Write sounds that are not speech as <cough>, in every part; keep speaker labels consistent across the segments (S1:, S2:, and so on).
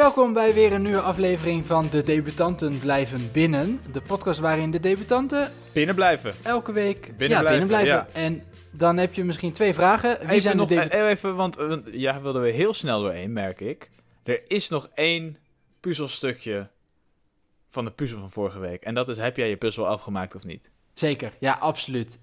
S1: Welkom bij weer een nieuwe aflevering van De Debutanten Blijven Binnen. De podcast waarin de debutanten
S2: Binnen blijven.
S1: elke week
S2: Binnen
S1: ja,
S2: blijven,
S1: binnen blijven.
S2: ja.
S1: En dan heb je misschien twee vragen. Wie
S2: Even
S1: zijn
S2: nog,
S1: de debutanten?
S2: eh, even, want eh, ja, wilden we heel snel doorheen, merk ik. Er is nog één puzzelstukje van de puzzel van vorige week. En dat is, heb jij je puzzel afgemaakt of niet?
S1: Zeker, ja, absoluut.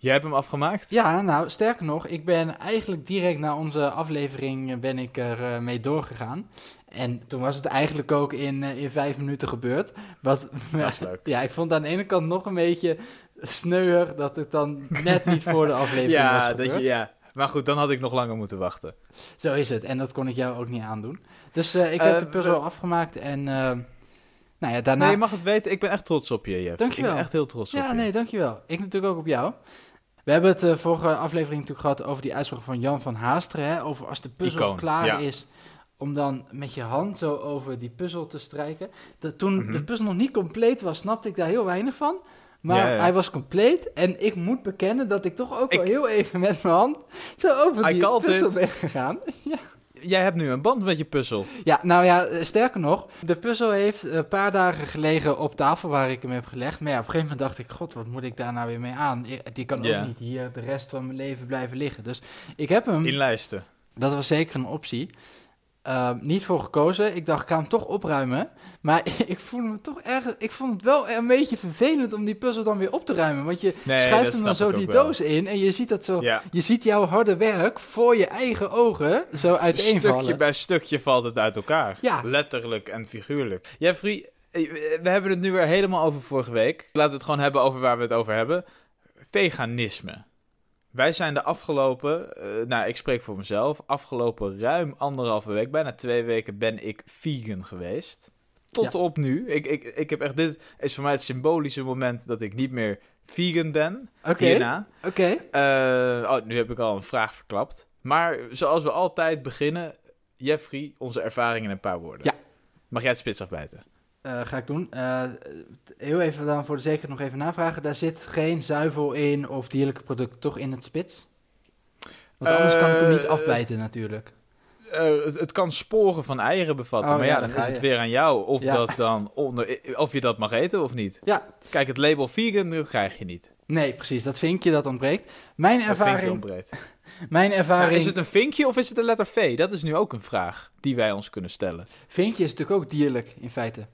S2: Jij hebt hem afgemaakt?
S1: Ja, nou, sterker nog, ik ben eigenlijk direct na onze aflevering eh, ben ik er eh, mee doorgegaan. En toen was het eigenlijk ook in, eh, in vijf minuten gebeurd. Wat,
S2: Dat is leuk. <laughs>
S1: ja, ik vond aan de ene kant nog een beetje sneuer dat het dan net niet voor de aflevering <laughs> was
S2: Ja,
S1: gebeurd.
S2: dat je, ja, maar goed, dan had ik nog langer moeten wachten.
S1: Zo is het. En dat kon ik jou ook niet aandoen. Dus eh, ik heb
S2: Eh,
S1: de puzzel afgemaakt en nou ja, daarna...
S2: Nee, je mag het weten, ik ben echt trots op je, Jeff.
S1: Dankjewel.
S2: Ik ben echt heel trots op
S1: ja,
S2: je.
S1: nee, dankjewel. Ik natuurlijk ook op jou. We hebben het eh, vorige aflevering natuurlijk gehad over die uitspraak van Jan van Haasteren. Hè, over als de puzzel
S2: Icoon,
S1: klaar
S2: ja.
S1: is, om dan met je hand zo over die puzzel te strijken. Dat, toen
S2: Mhm.
S1: de puzzel nog niet compleet was, snapte ik daar heel weinig van. Maar
S2: Ja, ja.
S1: hij was compleet en ik moet bekennen dat ik toch ook
S2: Ik-
S1: wel heel even met mijn hand zo over
S2: I
S1: die puzzel
S2: it.
S1: ben gegaan. <laughs>
S2: Jij hebt nu een band met je puzzel.
S1: Ja, nou ja, eh, sterker nog, de puzzel heeft een paar dagen gelegen op tafel waar ik hem heb gelegd. Maar ja, op een gegeven moment dacht ik, god, wat moet ik daar nou weer mee aan? Die kan ook niet hier de rest van mijn leven blijven liggen. Dus ik heb hem,
S2: In lijsten.
S1: dat was zeker een optie, eh, niet voor gekozen. Ik dacht, ik ga hem toch opruimen. Maar <laughs> ik voelde me toch erg, ik vond het wel een beetje vervelend om die puzzel dan weer op te ruimen. Want je
S2: Nee,
S1: schuift hem dan zo die
S2: wel.
S1: doos in en je ziet dat zo...
S2: Ja.
S1: Je ziet jouw harde werk voor je eigen ogen zo uiteenvallen.
S2: Stukje bij stukje valt het uit elkaar.
S1: Ja.
S2: Letterlijk en figuurlijk. Jeffrey, eh, we hebben het nu weer helemaal over vorige week. Laten we het gewoon hebben over waar we het over hebben. Veganisme. Wij zijn de afgelopen, eh, nou ik spreek voor mezelf, afgelopen ruim anderhalve week, bijna twee weken ben ik vegan geweest. Tot
S1: Ja.
S2: op nu. Ik, ik, ik heb echt, dit is voor mij het symbolische moment dat ik niet meer vegan ben.
S1: Oké, oké.
S2: Eh, oh, nu heb ik al een vraag verklapt. Maar zoals we altijd beginnen, Jeffrey, onze ervaring in een paar woorden.
S1: Ja.
S2: Mag jij het spits afbijten?
S1: Eh, ga ik doen. Eh, heel even dan voor de zekerheid nog even navragen. Daar zit geen zuivel in of dierlijke producten toch in het spits? Want anders kan ik hem niet
S2: Eh,
S1: afbijten natuurlijk.
S2: Het, het kan sporen van eieren bevatten,
S1: Oh,
S2: maar
S1: ja,
S2: dan
S1: ga
S2: is het weer aan jou of,
S1: Ja.
S2: dat dan onder, of je dat mag eten of niet.
S1: Ja.
S2: Kijk, het label vegan, dat krijg je niet.
S1: Nee, precies. Dat vinkje dat ontbreekt. Mijn
S2: Dat
S1: ervaring...
S2: ontbreekt. <laughs>
S1: Mijn ervaring...
S2: is het een vinkje of is het de letter V? Dat is nu ook een vraag die wij ons kunnen stellen.
S1: Vinkje is natuurlijk ook dierlijk in feite.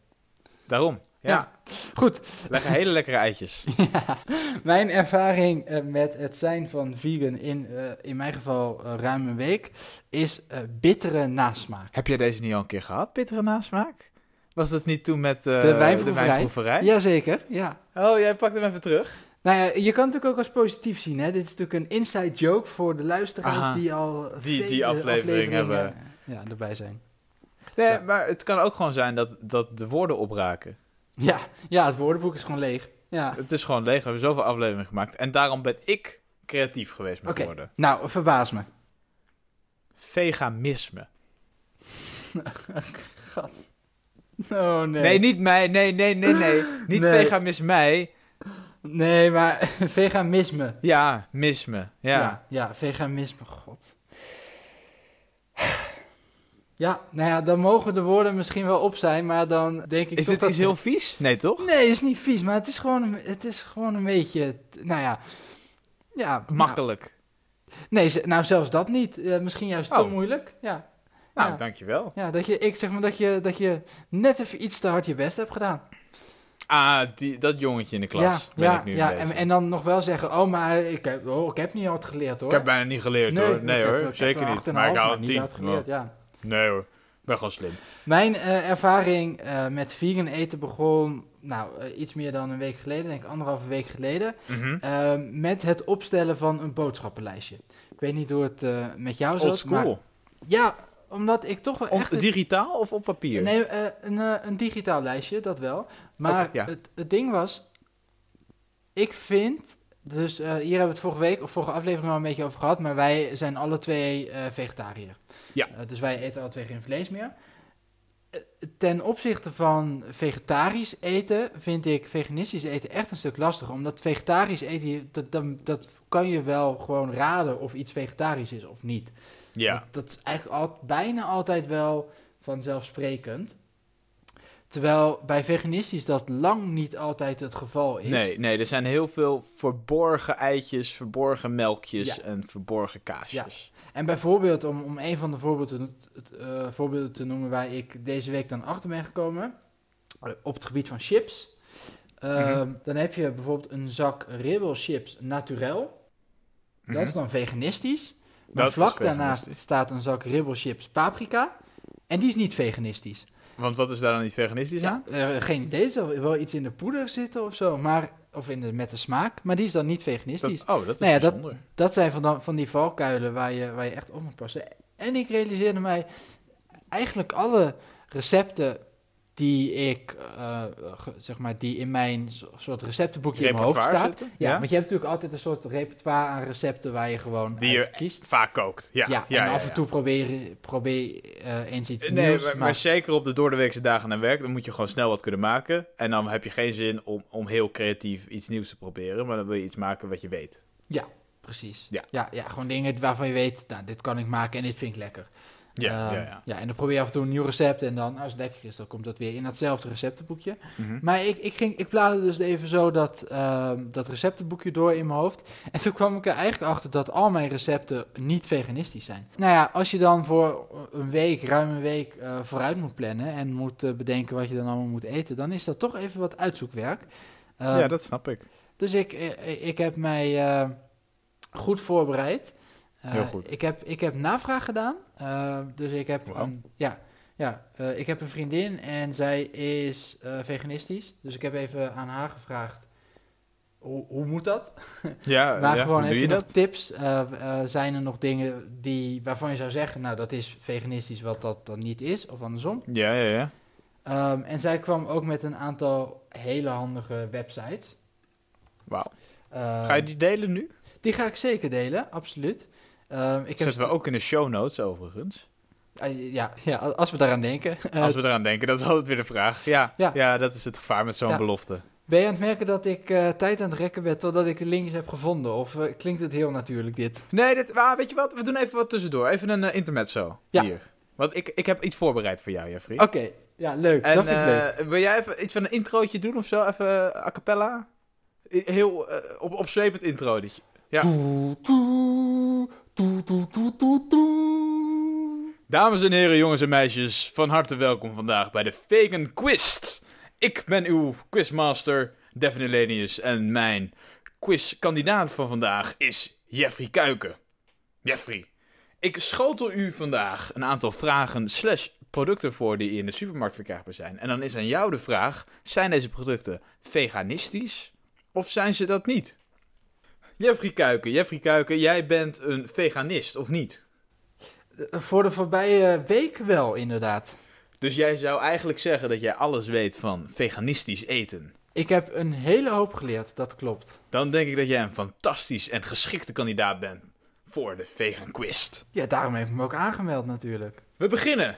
S2: Daarom. Ja,
S1: Ja. Goed.
S2: leggen hele lekkere eitjes. <laughs>
S1: Ja. Mijn ervaring eh, met het zijn van vegan in, eh, in mijn geval eh, ruim een week is bittere nasmaak.
S2: Heb jij deze niet al een keer gehad, bittere nasmaak? Was dat niet toen met
S1: De wijnproeverij?
S2: wijnproeverij?
S1: Jazeker, ja.
S2: Oh, jij pakt hem even terug.
S1: Nou ja, je kan het natuurlijk ook als positief zien. Hè? Dit is natuurlijk een inside joke voor de luisteraars
S2: Aha.
S1: die al
S2: Die- die aflevering hebben.
S1: Ja, erbij zijn.
S2: Nee,
S1: Ja.
S2: maar het kan ook gewoon zijn dat, dat de woorden opraken.
S1: Ja, ja, het woordenboek is gewoon leeg. Ja.
S2: Het is gewoon leeg, we hebben zoveel afleveringen gemaakt. En daarom ben ik creatief geweest met
S1: Oké.
S2: woorden.
S1: Nou, verbaas me.
S2: Veganisme. <laughs>
S1: Oh nee.
S2: Nee. niet mij. Nee, nee, nee, nee. <laughs> Niet
S1: Nee.
S2: veganisme mij.
S1: Nee, maar <laughs> veganisme.
S2: Ja, misme. Ja.
S1: Ja, ja, veganisme, god. Ja, nou ja, dan mogen de woorden misschien wel op zijn, maar dan denk ik
S2: Is
S1: toch
S2: dit
S1: dat...
S2: iets heel vies? Nee, toch?
S1: Nee, het is niet vies, maar het is gewoon, een- het is gewoon een beetje, nou ja... Ja, nou,
S2: Makkelijk.
S1: nee, nou zelfs dat niet. Eh, misschien juist te
S2: Oh.
S1: moeilijk. Ja,
S2: Nou,
S1: ja.
S2: dankjewel.
S1: ja dat, je, ik zeg maar dat je, dat je net even iets te hard je best hebt gedaan.
S2: Ah, die, dat jongetje in de klas
S1: ja,
S2: ben
S1: ja,
S2: ik nu
S1: ja. En, en dan nog wel zeggen, oh, maar ik heb, oh, ik heb niet hard geleerd hoor.
S2: Ik heb bijna niet geleerd
S1: Nee,
S2: hoor. Nee hoor,
S1: heb
S2: zeker niet.
S1: 8,5,
S2: Maar ik
S1: maar
S2: een
S1: niet hard geleerd, ja.
S2: Nee hoor, ik ben gewoon slim.
S1: Mijn eh, ervaring eh, met vegan eten begon, nou, eh, iets meer dan een week geleden, denk ik anderhalve week geleden,
S2: Mhm.
S1: met het opstellen van een boodschappenlijstje. Ik weet niet hoe het met jou
S2: Old
S1: zat, maar
S2: school.
S1: ja, omdat ik toch wel echt...
S2: digitaal of op papier?
S1: nee, een, een digitaal lijstje, dat wel. Maar
S2: ja.
S1: het, het ding was, ik vind, dus eh, hier hebben we het vorige week of vorige aflevering al een beetje over gehad, maar wij zijn alle twee eh, vegetariër.
S2: Ja.
S1: Eh, dus wij eten alle twee geen vlees meer. Ten opzichte van vegetarisch eten vind ik veganistisch eten echt een stuk lastiger. Omdat vegetarisch eten, dat, dat, dat kan je wel gewoon raden of iets vegetarisch is of niet.
S2: Ja.
S1: Dat, dat is eigenlijk al, bijna altijd wel vanzelfsprekend. Terwijl bij veganistisch dat lang niet altijd het geval is.
S2: Nee, nee, er zijn heel veel verborgen eitjes, verborgen melkjes
S1: Ja.
S2: en verborgen kaasjes.
S1: En bijvoorbeeld, om, om een van de voorbeelden, te- eh, voorbeelden te noemen waar ik deze week dan achter ben gekomen, eh, op het gebied van chips. Eh,
S2: Mhm.
S1: Dan heb je bijvoorbeeld een zak ribbel chips naturel. Dat is
S2: Mhm.
S1: dan veganistisch. Maar
S2: Dat
S1: vlak daarnaast staat een zak ribbel chips paprika. En die is niet veganistisch.
S2: Want wat is daar dan niet veganistisch aan?
S1: Ja, eh, geen idee, zal wel iets in de poeder zitten of zo. Maar, of in de, met de smaak. Maar die is dan niet veganistisch.
S2: Dat, oh, dat is
S1: Nou ja, dat-. Dat zijn van, dan, van die valkuilen waar je, waar je echt op moet passen. En ik realiseerde mij eigenlijk alle recepten die ik, eh, zeg maar, die in mijn so- soort receptenboekje in mijn hoofd staat.
S2: zitten?
S1: Ja,
S2: Ja?
S1: want je hebt natuurlijk altijd een soort repertoire aan recepten waar je gewoon
S2: Die
S1: uit
S2: je
S1: kiest.
S2: Vaak kookt. Ja,
S1: Ja,
S2: ja,
S1: en
S2: ja,
S1: af en
S2: ja.
S1: toe probeer, probeer eh, eens iets
S2: Nee,
S1: nieuws.
S2: maar, maar zeker op de doordeweekse dagen naar werk, dan moet je gewoon snel wat kunnen maken. En dan heb je geen zin om, om heel creatief iets nieuws te proberen, maar dan wil je iets maken wat je weet.
S1: Precies.
S2: Ja.
S1: Ja, ja, gewoon dingen waarvan je weet, nou, dit kan ik maken en dit vind ik lekker.
S2: Ja,
S1: Ehm,
S2: ja, ja.
S1: en dan probeer je af en toe een nieuw recept en dan, als het lekker is, dan komt dat weer in datzelfde receptenboekje.
S2: Mhm.
S1: Maar ik, ik, ging, ik bladerde dus even zo dat, ehm, dat receptenboekje door in mijn hoofd. En toen kwam ik er eigenlijk achter dat al mijn recepten niet veganistisch zijn. Nou ja, als je dan voor een week, ruim een week, eh, vooruit moet plannen en moet eh, bedenken wat je dan allemaal moet eten, dan is dat toch even wat uitzoekwerk. Ehm,
S2: ja, dat snap ik.
S1: dus ik, eh, ik heb mij goed voorbereid. Eh,
S2: Heel goed.
S1: Ik heb, ik heb navraag gedaan. Eh, dus ik heb, een, ja, ja, eh, ik heb een vriendin en zij is veganistisch. Dus ik heb even aan haar gevraagd, hoe, hoe moet dat? <laughs>
S2: Ja,
S1: maar
S2: ja.
S1: gewoon, heb je,
S2: je
S1: nog
S2: dat?
S1: tips? Zijn er nog dingen die, waarvan je zou zeggen, nou dat is veganistisch wat dat dan niet is? Of andersom?
S2: Ja, ja, ja.
S1: Ehm, en zij kwam ook met een aantal hele handige websites.
S2: Wauw.
S1: Ehm,
S2: Ga je die delen nu?
S1: Die ga ik zeker delen, absoluut. Ehm, ik heb
S2: Zetten we ook in de show notes overigens.
S1: Eh, ja, ja, als we daaraan denken. Eh,
S2: Als we eraan denken, dat is altijd weer de vraag. Ja,
S1: Ja.
S2: ja. dat is het gevaar met zo'n
S1: Ja.
S2: belofte.
S1: ben je aan het merken dat ik eh, tijd aan het rekken ben totdat ik de linkjes heb gevonden? Of eh, klinkt het heel natuurlijk dit?
S2: Nee, dit, ah, weet je wat? We doen even wat tussendoor. Even een uh, intermezzo
S1: Ja.
S2: hier. Want ik, ik heb iets voorbereid voor jou, Jeffrey.
S1: Oké, ja, leuk.
S2: En
S1: dat vind ik leuk.
S2: eh, wil jij even iets van een introotje doen of zo? Even eh, a cappella? Heel eh, op, opzwepend intro. dit- ja. Dames en heren, jongens en meisjes, van harte welkom vandaag bij de Vegan Quiz. Ik ben uw quizmaster, Daphne Lenius, en mijn quizkandidaat van vandaag is Jeffrey Kuiken. Jeffrey, ik schotel u vandaag een aantal vragen slash producten voor die in de supermarkt verkrijgbaar zijn. En dan is aan jou de vraag, zijn deze producten veganistisch of zijn ze dat niet? Jeffrey Kuiken, Jeffrey Kuiken, jij bent een veganist, of niet?
S1: Voor de voorbije week wel, inderdaad.
S2: Dus jij zou eigenlijk zeggen dat jij alles weet van veganistisch eten.
S1: Ik heb een hele hoop geleerd, dat klopt.
S2: Dan denk ik dat jij een fantastisch en geschikte kandidaat bent voor de Vegan Quiz.
S1: Ja, daarom heb ik me ook aangemeld natuurlijk.
S2: We beginnen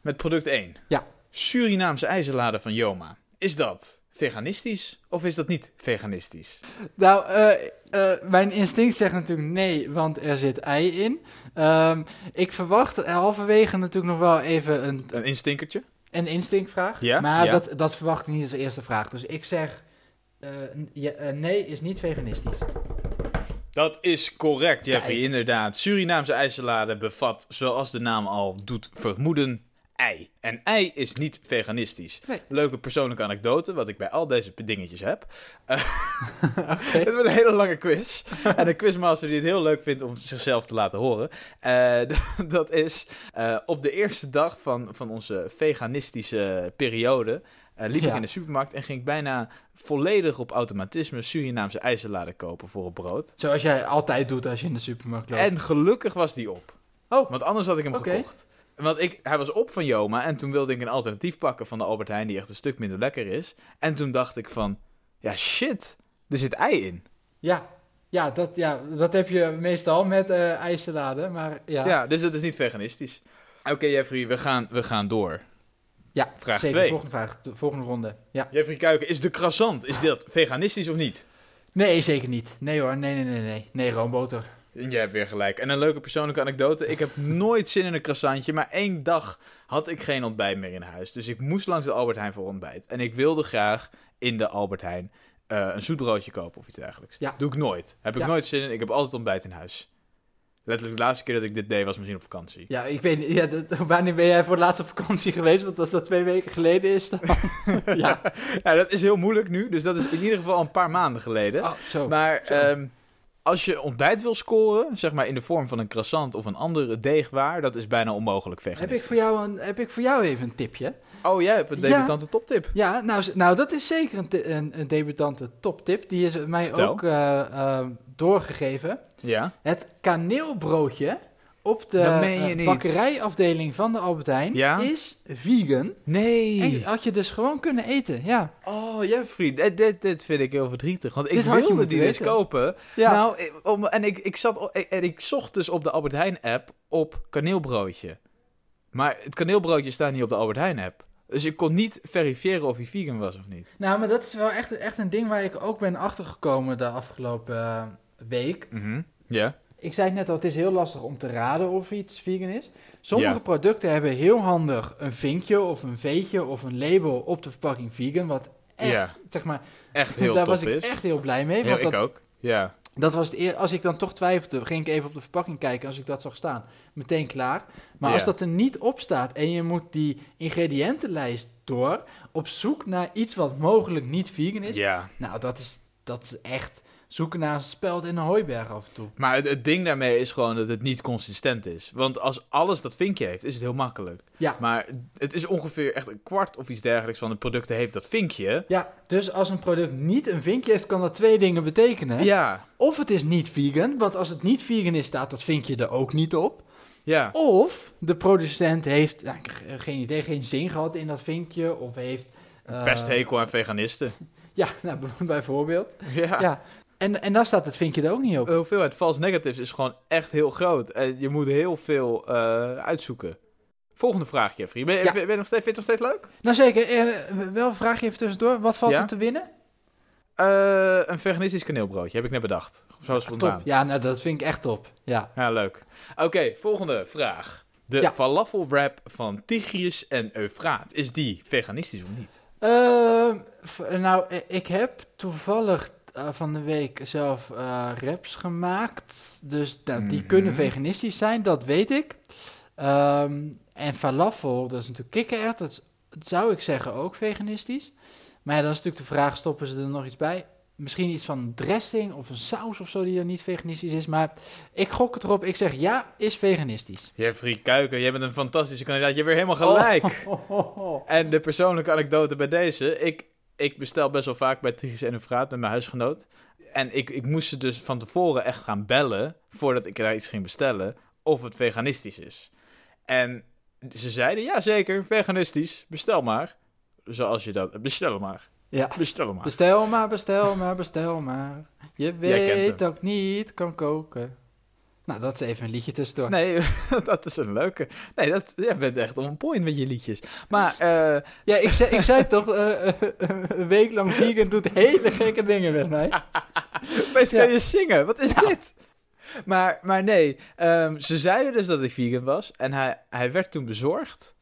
S2: met product 1.
S1: Ja.
S2: Surinaamse ijzerladen van Joma. Is dat veganistisch of is dat niet veganistisch?
S1: Nou, eh, eh, mijn instinct zegt natuurlijk nee, want er zit ei in. Ehm, ik verwacht halverwege natuurlijk nog wel even een,
S2: Een instinkertje?
S1: een instinctvraag.
S2: Ja,
S1: maar
S2: ja.
S1: Dat, dat verwacht ik niet als eerste vraag. Dus ik zeg eh, ja, nee is niet veganistisch.
S2: Dat is correct, Jeffrey.
S1: Kijk.
S2: Inderdaad. Surinaamse ijzerlade bevat, zoals de naam al doet vermoeden, ei. En ei is niet veganistisch.
S1: Nee.
S2: Leuke persoonlijke anekdote, wat ik bij al deze dingetjes heb. <laughs> <laughs>
S1: Oké. <laughs>
S2: Het wordt een hele lange quiz. en een quizmaster die het heel leuk vindt om zichzelf te laten horen. Eh, dat is eh, op de eerste dag van, van onze veganistische periode. eh, liep
S1: Ja.
S2: ik in de supermarkt en ging ik bijna volledig op automatisme Surinaamse ijzerlade kopen voor het brood.
S1: Zoals jij altijd doet als je in de supermarkt loopt.
S2: En gelukkig was die op.
S1: Oh.
S2: Want anders had ik hem gekocht. Want ik, hij was op van Joma en toen wilde ik een alternatief pakken van de Albert Heijn die echt een stuk minder lekker is. En toen dacht ik van, ja shit, er zit ei in.
S1: Ja, ja, dat, ja, dat heb je meestal met ijssalade, maar ja.
S2: Ja, dus dat is niet veganistisch. Oké Jeffrey, we gaan, we gaan door.
S1: Ja,
S2: Vraag
S1: zeker.
S2: twee.
S1: Volgende vraag, de volgende ronde. Ja.
S2: Jeffrey Kuiken, is de croissant, is dat veganistisch of niet?
S1: Nee, zeker niet. Nee hoor, nee, nee, nee, nee. Nee, roomboter.
S2: Jij hebt weer gelijk. En een leuke persoonlijke anekdote. Ik heb <laughs> nooit zin in een croissantje, maar één dag had ik geen ontbijt meer in huis. Dus ik moest langs de Albert Heijn voor ontbijt. En ik wilde graag in de Albert Heijn uh, een zoetbroodje kopen of iets dergelijks.
S1: Ja.
S2: Doe ik nooit. Heb ik
S1: Ja.
S2: nooit zin in. Ik heb altijd ontbijt in huis. Letterlijk de laatste keer dat ik dit deed was misschien op vakantie.
S1: Ja, ik weet niet. Ja, dat- <laughs> wanneer ben jij voor het laatst op vakantie geweest? Want als dat twee weken geleden is, dan... <laughs> ja.
S2: Ja, dat is heel moeilijk nu. Dus dat is in ieder geval een paar maanden geleden.
S1: Oh, zo.
S2: Maar
S1: zo.
S2: ehm, als je ontbijt wil scoren, zeg maar in de vorm van een croissant of een andere deegwaar, dat is bijna onmogelijk
S1: heb,
S2: veganistisch.
S1: ik voor jou een, heb ik voor jou even een tipje?
S2: Oh, jij hebt een
S1: Ja.
S2: debutante toptip.
S1: Ja, nou, nou dat is zeker een, een, een debutante toptip. Die is mij
S2: Vertel.
S1: ook eh, eh, doorgegeven.
S2: Ja.
S1: Het kaneelbroodje op de
S2: je
S1: eh, bakkerijafdeling van de Albert Heijn
S2: Ja?
S1: is vegan.
S2: Nee.
S1: En had je dus gewoon kunnen eten, ja.
S2: Oh, Jeffrey, dit, dit, dit vind ik heel verdrietig. Want ik
S1: Dit je
S2: wilde die eens
S1: weten.
S2: kopen.
S1: Ja,
S2: Nou, ik- om, en ik, ik, zat, en ik zocht dus op de Albert Heijn app op kaneelbroodje. Maar het kaneelbroodje staat niet op de Albert Heijn app. Dus ik kon niet verifiëren of hij vegan was of niet.
S1: nou, maar dat is wel echt, echt een ding waar ik ook ben achtergekomen de afgelopen eh, week.
S2: Mhm. Ja.
S1: Ik zei het net al, het is heel lastig om te raden of iets vegan is. Sommige
S2: Ja.
S1: producten hebben heel handig een vinkje of een veetje of een label op de verpakking vegan. Wat echt,
S2: Ja,
S1: zeg maar,
S2: echt <laughs> heel
S1: daar was ik
S2: is.
S1: echt heel blij mee.
S2: Heel, ik ook. Ja.
S1: dat was het eer, als ik dan toch twijfelde, ging ik even op de verpakking kijken als ik dat zag staan. Meteen klaar. Maar als dat er niet op staat en je moet die ingrediëntenlijst door op zoek naar iets wat mogelijk niet vegan is.
S2: ja.
S1: Nou, dat is, dat is echt zoeken naar een speld in een hooiberg af en toe.
S2: Maar het, het ding daarmee is gewoon dat het niet consistent is. Want als alles dat vinkje heeft, is het heel makkelijk.
S1: Ja.
S2: Maar het is ongeveer echt een kwart of iets dergelijks van de producten heeft dat vinkje.
S1: Ja, dus als een product niet een vinkje heeft, kan dat twee dingen betekenen.
S2: Ja.
S1: Of het is niet vegan, want als het niet vegan is, staat dat vinkje er ook niet op.
S2: Ja.
S1: Of de producent heeft, nou, geen idee, geen zin gehad in dat vinkje. Of heeft... eh,
S2: Pesthekel aan veganisten. <laughs>
S1: Ja, nou, <laughs> bijvoorbeeld.
S2: Ja.
S1: Ja. En, en dan staat het vinkje er ook niet op.
S2: De hoeveelheid false negatives is gewoon echt heel groot. En je moet heel veel eh, uitzoeken. Volgende vraag, Jeffrey. Ben, je-
S1: Ja.
S2: ben je nog steeds, vind je het nog steeds leuk?
S1: Nou zeker, eh, wel een vraagje even tussendoor. Wat valt
S2: Ja?
S1: er te winnen?
S2: Eh, een veganistisch kaneelbroodje, heb ik net bedacht. Zo spontaan.
S1: Top. Ja, nou dat vind ik echt top. Ja.
S2: Ja, leuk. Oké, volgende vraag. De
S1: Ja.
S2: falafel wrap van Tigris en Eufraat. Is die veganistisch of niet?
S1: Ehm, nou, ik heb toevallig eh, van de week zelf eh raps gemaakt. Dus nou, die
S2: Mhm.
S1: kunnen veganistisch zijn, dat weet ik. Ehm, en falafel, dat is natuurlijk kikkererwt. Dat, zou ik zeggen ook veganistisch. Maar ja, dan is natuurlijk de vraag, stoppen ze er nog iets bij? Misschien iets van dressing of een saus of zo die er niet veganistisch is. Maar ik gok het erop. Ik zeg ja, is veganistisch.
S2: Jeffrey Kuiken, jij bent een fantastische kandidaat. Je hebt weer helemaal gelijk.
S1: Oh. <laughs>
S2: En de persoonlijke anekdote bij deze. Ik, ik bestel best wel vaak bij Tigris en Eufraat met mijn huisgenoot. En ik, ik moest ze dus van tevoren echt gaan bellen, voordat ik daar iets ging bestellen, of het veganistisch is. En ze zeiden, ja zeker, veganistisch, bestel maar. Zoals je dat, bestel maar,
S1: Ja.
S2: bestel maar.
S1: Bestel maar, bestel maar, bestel maar. Je weet ook niet kan koken. Nou, dat is even een liedje tussendoor.
S2: Nee, <laughs> dat is een leuke. Nee, dat, jij bent echt on point met je liedjes. Maar, eh,
S1: Ja, ik zei, ik zei toch, eh, een week lang vegan doet hele gekke dingen met mij. <laughs> Ja.
S2: kan je zingen. Wat is dit? Maar, maar nee, ehm, ze zeiden dus dat hij vegan was. En hij, hij werd toen bezorgd.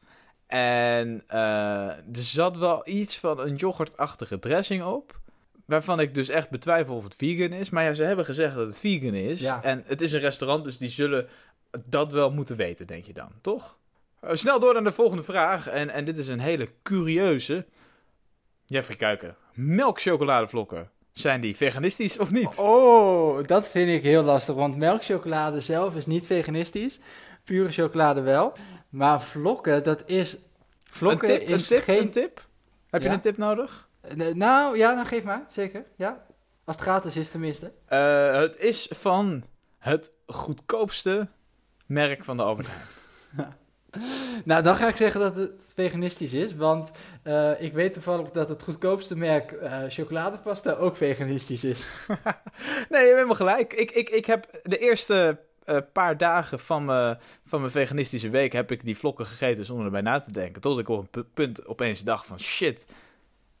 S2: En er zat wel iets van een yoghurtachtige dressing op. Waarvan ik dus echt betwijfel of het vegan is. Maar ja, ze hebben gezegd dat het vegan is.
S1: Ja.
S2: En het is een restaurant, dus die zullen dat wel moeten weten, denk je dan, toch? Eh, snel door naar de volgende vraag. En, en dit is een hele curieuze. Jeffrey Kuiken. Melkchocoladevlokken. Zijn die veganistisch of niet?
S1: Oh, dat vind ik heel lastig, want melkchocolade zelf is niet veganistisch. Pure chocolade wel. Maar vlokken, dat is... Vlokken
S2: een tip,
S1: is
S2: een tip,
S1: geen...
S2: een tip? Heb je een tip nodig?
S1: Eh, Nou, ja, dan geef maar, zeker. Ja. Als het gratis is tenminste.
S2: Eh, het is van het goedkoopste merk van de Albert Heijn. <laughs>
S1: Nou, dan ga ik zeggen dat het veganistisch is, want eh, ik weet toevallig dat het goedkoopste merk chocoladepasta ook veganistisch is. <laughs>
S2: Nee, je hebt helemaal gelijk. Ik, ik, ik heb de eerste paar dagen van, me, van mijn veganistische week... heb ik die vlokken gegeten zonder erbij na te denken. Tot ik op een pu- punt opeens dacht van... shit,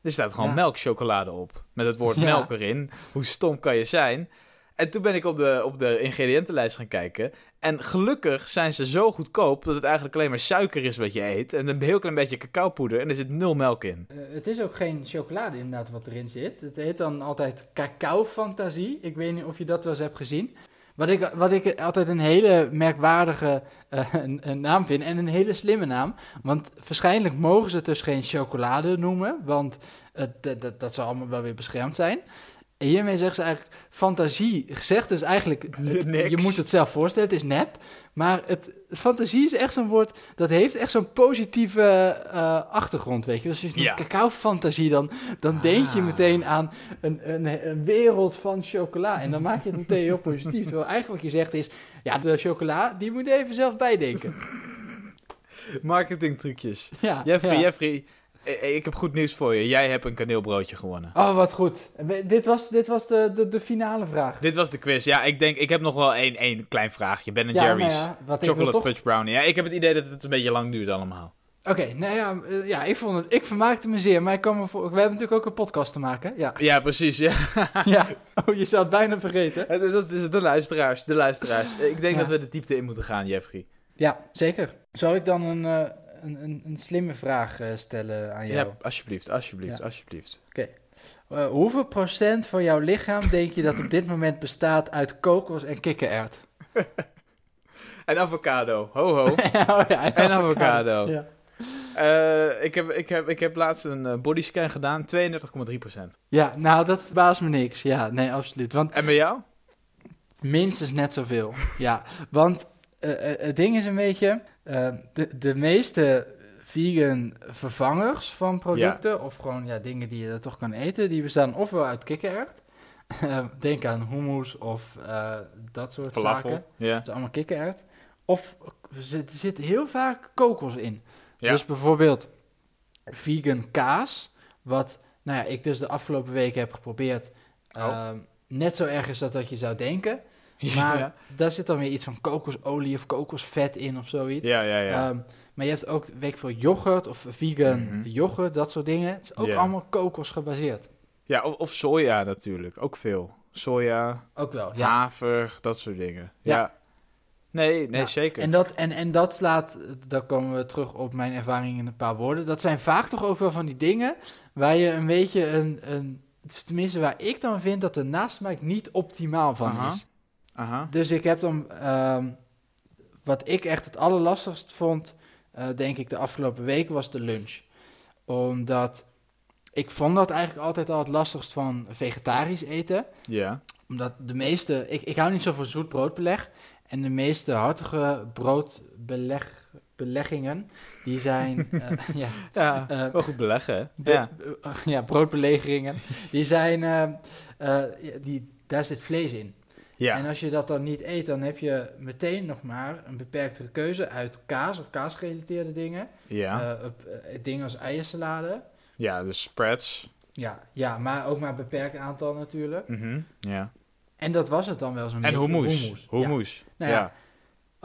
S2: er staat gewoon
S1: Ja.
S2: melkchocolade op. Met het woord
S1: Ja.
S2: melk erin. Hoe stom kan je zijn? En toen ben ik op de, op de ingrediëntenlijst gaan kijken. En gelukkig zijn ze zo goedkoop dat het eigenlijk alleen maar suiker is wat je eet. En een heel klein beetje cacaopoeder en er zit nul melk in.
S1: Eh, het is ook geen chocolade inderdaad wat erin zit. Het heet dan altijd cacao fantasie. Ik weet niet of je dat wel eens hebt gezien. Wat ik, wat ik altijd een hele merkwaardige eh, <laughs> een, een naam vind en een hele slimme naam. Want waarschijnlijk mogen ze dus geen chocolade noemen, want dat, dat zal allemaal wel weer beschermd zijn. En hiermee zeggen ze eigenlijk, fantasie zegt dus eigenlijk, het- je moet het zelf voorstellen, het is nep. Maar het, fantasie is echt zo'n woord, dat heeft echt zo'n positieve eh, achtergrond, weet je. Dus als je
S2: Ja.
S1: cacao-fantasie, dan, dan denk je
S2: Ah.
S1: meteen aan een, een, een wereld van chocola. En dan maak je het meteen heel positief. Terwijl eigenlijk wat je zegt is, ja, de chocola, die moet je even zelf bijdenken. <laughs>
S2: Marketing trucjes.
S1: Ja,
S2: Jeffrey,
S1: ja.
S2: Jeffrey, ik heb goed nieuws voor je. Jij hebt een kaneelbroodje gewonnen.
S1: Oh, wat goed. Dit was, dit was de, de, de finale vraag.
S2: Dit was de quiz. Ja, ik denk, ik heb nog wel één, één klein vraagje. Ben
S1: ja,
S2: Jerry's.
S1: nou ja,
S2: Chocolate
S1: toch...
S2: fudge brownie. Ja, ik heb het idee dat het een beetje lang duurt allemaal.
S1: Oké, nou ja, eh, ja, ik vond het, ik vermaakte me zeer, maar ik kan me voor, we hebben natuurlijk ook een podcast te maken, ja.
S2: Ja, precies. Ja. <laughs>
S1: ja, oh, je zou het bijna vergeten.
S2: Eh, Dat is de luisteraars. De luisteraars. Ik denk
S1: Ja.
S2: dat we de diepte in moeten gaan, Jeffrey.
S1: Ja, zeker. Zou ik dan een, eh, een, een, een slimme vraag eh, stellen aan jou?
S2: Ja, alsjeblieft, alsjeblieft,
S1: Ja.
S2: alsjeblieft.
S1: Eh, hoeveel procent van jouw lichaam <laughs> denk je dat op dit moment bestaat uit kokos en kikkererd? <laughs>
S2: En avocado. Ho, ho. <laughs>
S1: oh, ja,
S2: En avocado.
S1: Ja.
S2: Eh, ik, heb, ik, heb, ik heb laatst een bodyscan gedaan. 32,3%.
S1: ja, nou, dat verbaast me niks. Ja, nee, absoluut. Want
S2: En bij jou?
S1: Minstens net zoveel. ja, want eh, eh, het ding is een beetje, eh, de, de meeste vegan vervangers van producten, of gewoon ja, dingen die je er toch kan eten, die bestaan ofwel uit kikkererd. <laughs> Eh, Denk aan hummus of eh, dat soort zaken.
S2: Ja.
S1: Het is allemaal kikkererd. Of er zit, zit heel vaak kokos in.
S2: Ja.
S1: Dus bijvoorbeeld vegan kaas, wat nou ja, ik dus de afgelopen weken heb geprobeerd.
S2: Oh.
S1: Ehm, net zo erg is dat dat je zou denken. Maar
S2: ja.
S1: daar zit dan weer iets van kokosolie of kokosvet in of zoiets.
S2: Ja, ja, ja.
S1: Ehm, maar je hebt ook, weet ik veel, yoghurt of vegan
S2: Mhm.
S1: yoghurt, dat soort dingen. Het is ook allemaal kokos gebaseerd.
S2: ja of, of soja natuurlijk. Ook veel. Soja,
S1: Ook wel, ja.
S2: haver, dat soort dingen.
S1: Ja.
S2: Ja. Nee, nee,
S1: Ja.
S2: zeker.
S1: En dat, en, en dat slaat, daar komen we terug op mijn ervaring in een paar woorden. Dat zijn vaak toch ook wel van die dingen waar je een beetje een, een tenminste waar ik dan vind dat de nasmaak niet optimaal van
S2: Aha.
S1: is.
S2: Aha.
S1: Dus ik heb dan, ehm, wat ik echt het allerlastigst vond, eh, denk ik de afgelopen week, was de lunch. Omdat ik vond dat eigenlijk altijd al het lastigst van vegetarisch eten.
S2: Ja.
S1: Omdat de meeste, ik, ik hou niet zo van zoet broodbeleg. En de meeste hartige broodbeleg, beleggingen, die zijn, <laughs> eh, <laughs> ja,
S2: Ja,
S1: eh,
S2: wel goed beleggen, hè?
S1: be-
S2: Ja. <laughs>
S1: ja, broodbelegeringen, die zijn, die, daar zit vlees in.
S2: Ja.
S1: En als je dat dan niet eet, dan heb je meteen nog maar een beperktere keuze uit kaas of kaasgerelateerde dingen.
S2: Ja.
S1: Eh, eh, dingen als eiersalade.
S2: ja, de spreads.
S1: Ja, ja, maar ook maar een beperkt aantal natuurlijk.
S2: Mhm. Ja.
S1: En dat was het dan wel zo'n
S2: En
S1: beetje.
S2: hummus.
S1: Hummus,
S2: Hummus.
S1: ja. Nou
S2: ja.
S1: ja.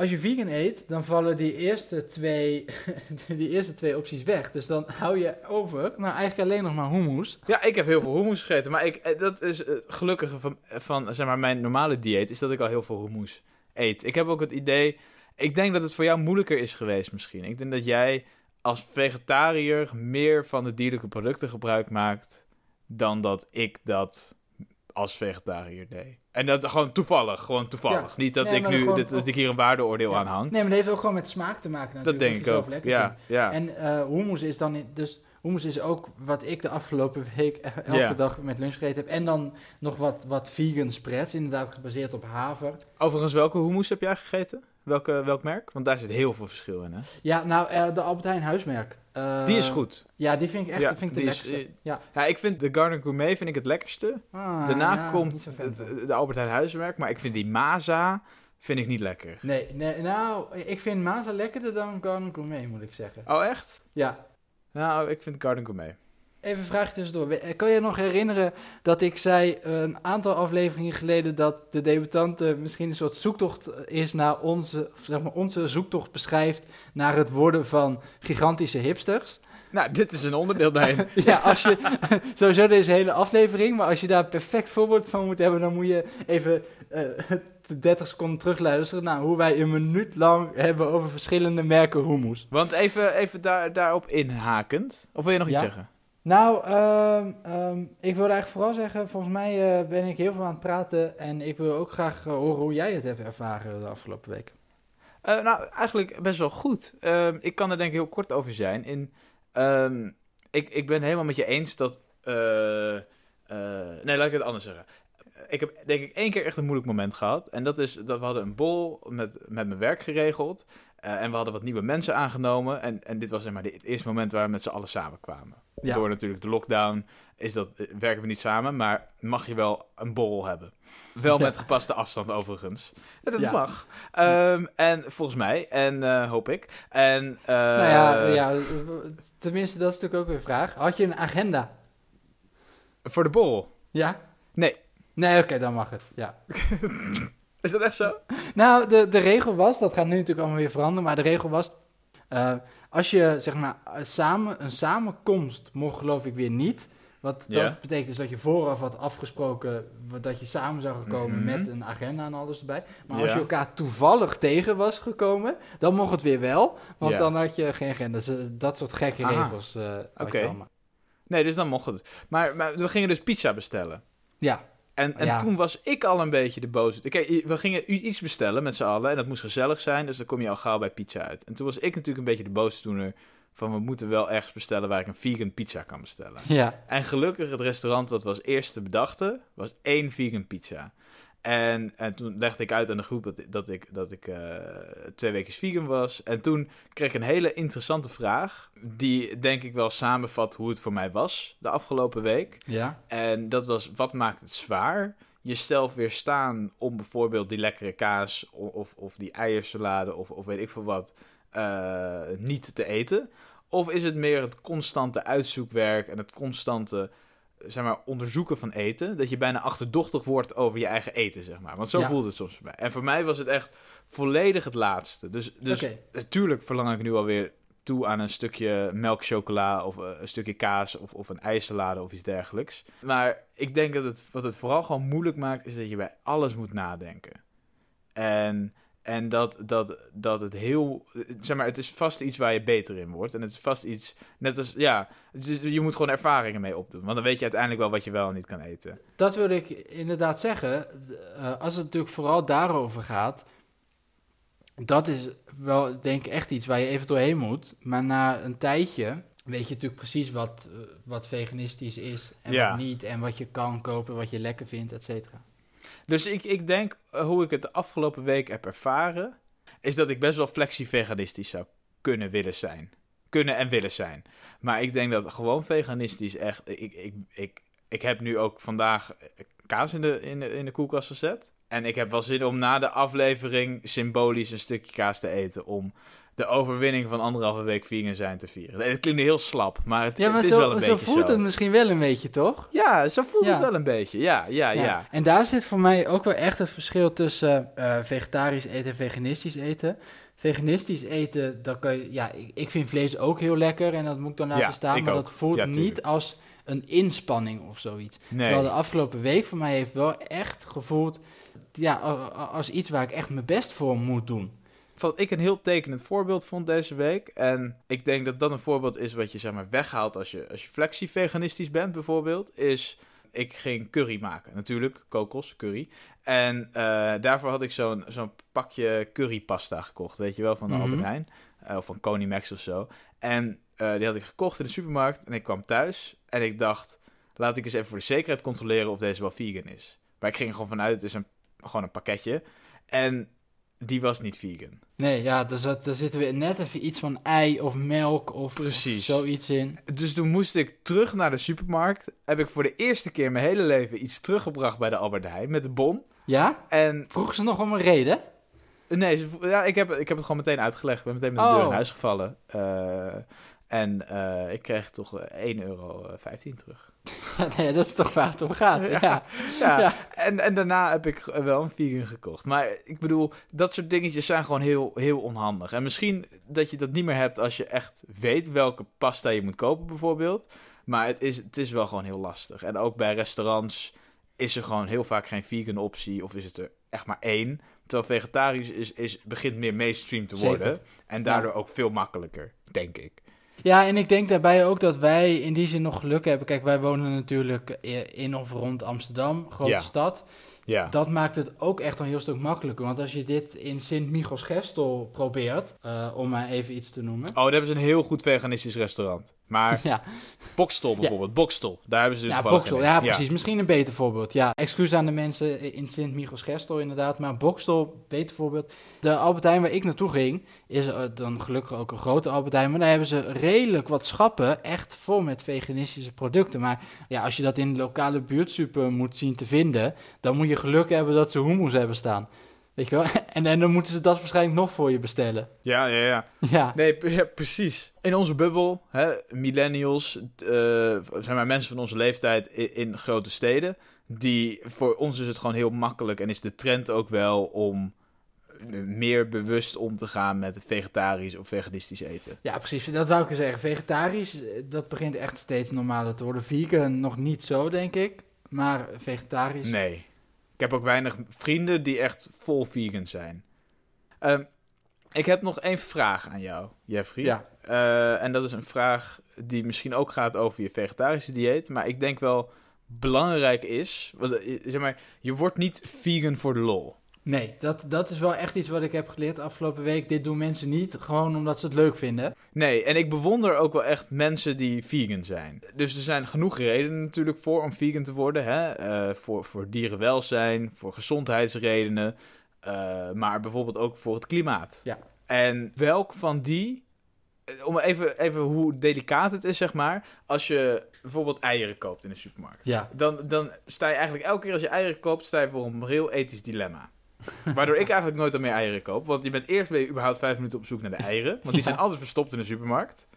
S1: Als je vegan eet, dan vallen die eerste twee, <laughs> die eerste twee opties weg. Dus dan hou je over, nou eigenlijk alleen nog maar hummus.
S2: Ja, ik heb heel veel hummus gegeten. Maar ik, eh, dat is het gelukkige van, van zeg maar, mijn normale dieet, is dat ik al heel veel hummus eet. Ik heb ook het idee, ik denk dat het voor jou moeilijker is geweest misschien. Ik denk dat jij als vegetariër meer van de dierlijke producten gebruik maakt dan dat ik dat als vegetariër deed. En dat gewoon toevallig, gewoon toevallig.
S1: Ja.
S2: Niet dat,
S1: Nee,
S2: ik nu,
S1: gewoon
S2: dat, ik hier een waardeoordeel
S1: Ja.
S2: aan hang.
S1: Nee, maar dat heeft ook gewoon met smaak te maken natuurlijk.
S2: dat denk ik ook. Ja, ja.
S1: En eh hummus is dan, dus hummus is ook wat ik de afgelopen week <laughs> elke dag met lunch gegeten heb. En dan nog wat, wat vegan spreads, inderdaad gebaseerd op haver.
S2: Overigens, welke hummus heb jij gegeten? Welke, welk merk? Want daar zit heel veel verschil in, hè?
S1: Ja, nou, eh, de Albert Heijn huismerk. Eh,
S2: Die is goed.
S1: Ja, die vind ik echt
S2: Ja,
S1: vind ik de
S2: is-
S1: lekkerste. ja.
S2: Ja, ik vind de Garden Gourmet vind ik het lekkerste.
S1: Ah,
S2: Daarna
S1: ja,
S2: komt
S1: van.
S2: de Albert Heijn huismerk, maar ik vind die Maza vind ik niet lekker.
S1: Nee, nee, nou, ik vind Maza lekkerder dan Garden Gourmet, moet ik zeggen.
S2: Oh, echt?
S1: Ja,
S2: Nou, ik vind Garden Gourmet.
S1: Even een vraag tussendoor. We- eh, Kan je nog herinneren dat ik zei eh, een aantal afleveringen geleden dat de debutante misschien een soort zoektocht is naar onze, zeg maar onze zoektocht beschrijft naar het worden van gigantische hipsters?
S2: Nou, dit is een onderdeel daarin. <laughs>
S1: ja, als je <laughs> sowieso deze hele aflevering, maar als je daar perfect voorbeeld van moet hebben, dan moet je even eh <laughs> 30 seconden terugluisteren naar hoe wij een minuut lang hebben over verschillende merken hummus.
S2: Want even, even daar, daarop inhakend. Of wil je nog iets
S1: Ja.
S2: zeggen?
S1: Nou, ehm, ehm, ik wilde eigenlijk vooral zeggen, volgens mij eh, ben ik heel veel aan het praten en ik wil ook graag eh, horen hoe jij het hebt ervaren de afgelopen week.
S2: Eh, nou, eigenlijk best wel goed. Ehm, ik kan er denk ik heel kort over zijn. In, ik, ik ben helemaal met je eens dat... nee, laat ik het anders zeggen. Ik heb denk ik één keer echt een moeilijk moment gehad. En dat is dat we hadden een bol met, met mijn werk geregeld. En we hadden wat nieuwe mensen aangenomen. En, en dit was zeg maar het eerste moment waar we met z'n allen samenkwamen.
S1: Ja.
S2: Door natuurlijk de lockdown is dat, eh, werken we niet samen, maar mag je wel een borrel hebben. Wel met gepaste afstand overigens. Ja, dat
S1: Ja.
S2: mag. Ehm, en volgens mij, en eh, hoop ik. En, eh,
S1: nou ja, ja, tenminste dat is natuurlijk ook weer een vraag. Had je een agenda?
S2: Voor de borrel.
S1: Ja?
S2: Nee.
S1: Nee, oké, dan mag het, ja. <laughs>
S2: Is dat echt zo?
S1: Nou, de, de regel was, dat gaat nu natuurlijk allemaal weer veranderen, maar de regel was, eh, als je zeg maar samen, een samenkomst mocht geloof ik weer niet. Wat dat betekent dus dat je vooraf had afgesproken dat je samen zou komen
S2: Mhm.
S1: met een agenda en alles erbij. Maar als je elkaar toevallig tegen was gekomen, dan mocht het weer wel, want dan had je geen agenda. Dus, eh, dat soort gekke
S2: Aha.
S1: regels. eh
S2: Oké.
S1: allemaal.
S2: Nee, dus dan mocht het. Maar, maar we gingen dus pizza bestellen.
S1: Ja,
S2: En, en
S1: Ja.
S2: toen was ik al een beetje de boze. Kijk, we gingen iets bestellen met z'n allen. En dat moest gezellig zijn. Dus dan kom je al gauw bij pizza uit. En toen was ik natuurlijk een beetje de boosdoener. Van we moeten wel ergens bestellen waar ik een vegan pizza kan bestellen.
S1: ja,
S2: En gelukkig het restaurant wat we als eerste bedachten, was één vegan pizza. En, en toen legde ik uit aan de groep dat, dat ik, dat ik eh, twee weken vegan was. En toen kreeg ik een hele interessante vraag. Die denk ik wel samenvat hoe het voor mij was de afgelopen week.
S1: ja,
S2: En dat was, wat maakt het zwaar? Jezelf weerstaan om bijvoorbeeld die lekkere kaas of, of die eiersalade of, of weet ik veel wat eh, niet te eten? Of is het meer het constante uitzoekwerk en het constante zeg maar, onderzoeken van eten? Dat je bijna achterdochtig wordt over je eigen eten, zeg maar. Want zo
S1: Ja.
S2: voelt het soms voor mij. En voor mij was het echt volledig het laatste. Dus, dus
S1: Oké.
S2: natuurlijk verlang ik nu alweer toe aan een stukje melkchocola of eh, een stukje kaas of, of een ijssalade of iets dergelijks. Maar ik denk dat het, wat het vooral gewoon moeilijk maakt, is dat je bij alles moet nadenken. En, en dat, dat, dat het heel, zeg maar, het is vast iets waar je beter in wordt. En het is vast iets, net als, ja, dus je moet gewoon ervaringen mee opdoen. Want dan weet je uiteindelijk wel wat je wel en niet kan eten.
S1: Dat wil ik inderdaad zeggen. Eh, als het natuurlijk vooral daarover gaat, dat is wel denk ik echt iets waar je even doorheen moet. Maar na een tijdje weet je natuurlijk precies wat, eh, wat veganistisch is en
S2: Ja.
S1: wat niet. En wat je kan kopen, wat je lekker vindt, et cetera.
S2: Dus ik, ik denk, eh, hoe ik het de afgelopen week heb ervaren, is dat ik best wel flexi-veganistisch zou kunnen willen zijn. Kunnen en willen zijn. Maar ik denk dat gewoon veganistisch echt... Ik, ik, ik, ik heb nu ook vandaag eh, kaas in de, in, de, in de koelkast gezet. En ik heb wel zin om na de aflevering symbolisch een stukje kaas te eten... om de overwinning van anderhalve week vegan zijn te vieren. Het klinkt heel slap, maar het,
S1: Ja, maar
S2: het is wel
S1: zo,
S2: een
S1: zo
S2: beetje
S1: voelt
S2: zo.
S1: het misschien wel een beetje, toch?
S2: Ja, zo voelt
S1: Ja.
S2: het wel een beetje. Ja, ja, ja.
S1: En daar zit voor mij ook wel echt het verschil tussen eh, vegetarisch eten en veganistisch eten. Veganistisch eten, dan kan je, ja, ik, ik vind vlees ook heel lekker en dat moet ik dan laten staan, maar
S2: ook.
S1: dat voelt niet als een inspanning of zoiets.
S2: Nee.
S1: Terwijl de afgelopen week voor mij heeft wel echt gevoeld, ja, als iets waar ik echt mijn best voor moet doen.
S2: Wat ik een heel tekenend voorbeeld vond deze week. En ik denk dat dat een voorbeeld is wat je zeg maar weghaalt als je, als je flexie-veganistisch bent bijvoorbeeld. Is ik ging curry maken. Natuurlijk, kokos, curry. En eh, daarvoor had ik zo'n zo'n pakje currypasta gekocht. Weet je wel, van de
S1: Mhm.
S2: Albert Heijn. Eh, of van Conimax of zo. En eh, die had ik gekocht in de supermarkt. En ik kwam thuis. En ik dacht, laat ik eens even voor de zekerheid controleren of deze wel vegan is. Maar ik ging er gewoon vanuit, het is een, gewoon een pakketje. En die was niet vegan.
S1: Nee, ja, daar, zat, daar zitten we net even iets van ei of melk of,
S2: Precies.
S1: of zoiets in.
S2: Dus toen moest ik terug naar de supermarkt. Heb ik voor de eerste keer in mijn hele leven iets teruggebracht bij de Albert Heijn met de bon.
S1: Ja?
S2: En
S1: Vroeg ze nog om een reden?
S2: nee, ze- ja, ik, heb, ik heb het gewoon meteen uitgelegd. Ik ben meteen met de
S1: Oh.
S2: deur in huis gevallen. Eh, en eh, ik kreeg toch eh, 1,15 euro terug. <laughs>
S1: Nee, dat is toch waar het om gaat. Ja.
S2: Ja. En, en daarna heb ik wel een vegan gekocht. Maar ik bedoel, dat soort dingetjes zijn gewoon heel, heel onhandig. En misschien dat je dat niet meer hebt als je echt weet welke pasta je moet kopen bijvoorbeeld. Maar het is, het is wel gewoon heel lastig. En ook bij restaurants is er gewoon heel vaak geen vegan optie. Of is het er echt maar één. Terwijl vegetarisch is, is, begint meer mainstream te
S1: Zeker.
S2: worden. En daardoor ook veel makkelijker, denk ik.
S1: Ja, en ik denk daarbij ook dat wij in die zin nog geluk hebben. Kijk, wij wonen natuurlijk in of rond Amsterdam, grote
S2: Ja.
S1: stad.
S2: Ja,
S1: Dat maakt het ook echt een heel stuk makkelijker. Want als je dit in Sint-Michels-Gestel probeert, eh, om maar even iets te noemen.
S2: Oh, daar hebben ze een heel goed veganistisch restaurant. Maar <laughs>
S1: Ja,
S2: Bokstel bijvoorbeeld, Bokstel, daar hebben ze dus
S1: ja Bokstel, ja precies. Misschien een beter voorbeeld. Ja, excuus aan de mensen in Sint-Michels-Gestel inderdaad. Maar Bokstel, beter voorbeeld. De Albert Heijn waar ik naartoe ging, is eh, dan gelukkig ook een grote Albert Heijn. Maar daar hebben ze redelijk wat schappen, echt vol met veganistische producten. Maar ja, als je dat in de lokale buurtsuper moet zien te vinden, dan moet je geluk hebben dat ze hummus hebben staan. Weet je wel? <laughs> En, en dan moeten ze dat waarschijnlijk nog voor je bestellen.
S2: Ja, ja, ja. <laughs>
S1: Ja,
S2: Nee, ja, precies. In onze bubbel, hè, millennials, eh zijn maar mensen van onze leeftijd in, in grote steden. Die, voor ons is het gewoon heel makkelijk en is de trend ook wel om eh, meer bewust om te gaan met vegetarisch of veganistisch eten.
S1: ja, precies. Dat wou ik zeggen. Vegetarisch, eh, dat begint echt steeds normaler te worden. Vegan nog niet zo, denk ik. Maar vegetarisch...
S2: Nee. Ik heb ook weinig vrienden die echt vol vegan zijn. Ehm, ik heb nog één vraag aan jou, Jeffrey.
S1: Ja.
S2: Eh, en dat is een vraag die misschien ook gaat over je vegetarische dieet. Maar ik denk wel belangrijk is. Want, eh, zeg maar, je wordt niet vegan voor de lol.
S1: Nee, dat, dat is wel echt iets wat ik heb geleerd afgelopen week. Dit doen mensen niet, gewoon omdat ze het leuk vinden.
S2: Nee, en ik bewonder ook wel echt mensen die vegan zijn. Dus er zijn genoeg redenen natuurlijk voor om vegan te worden. Hè? Eh, voor, voor dierenwelzijn, voor gezondheidsredenen. eh, maar bijvoorbeeld ook voor het klimaat.
S1: Ja.
S2: En welk van die... eh, Om even, even hoe delicaat het is, zeg maar. Als je bijvoorbeeld eieren koopt in de supermarkt.
S1: Ja.
S2: Dan, dan sta je eigenlijk elke keer als je eieren koopt, sta je voor een heel ethisch dilemma. Waardoor ik eigenlijk nooit al meer eieren koop. Want je bent eerst ben je überhaupt vijf minuten op zoek naar de eieren. Want die
S1: Ja.
S2: zijn altijd verstopt in de supermarkt.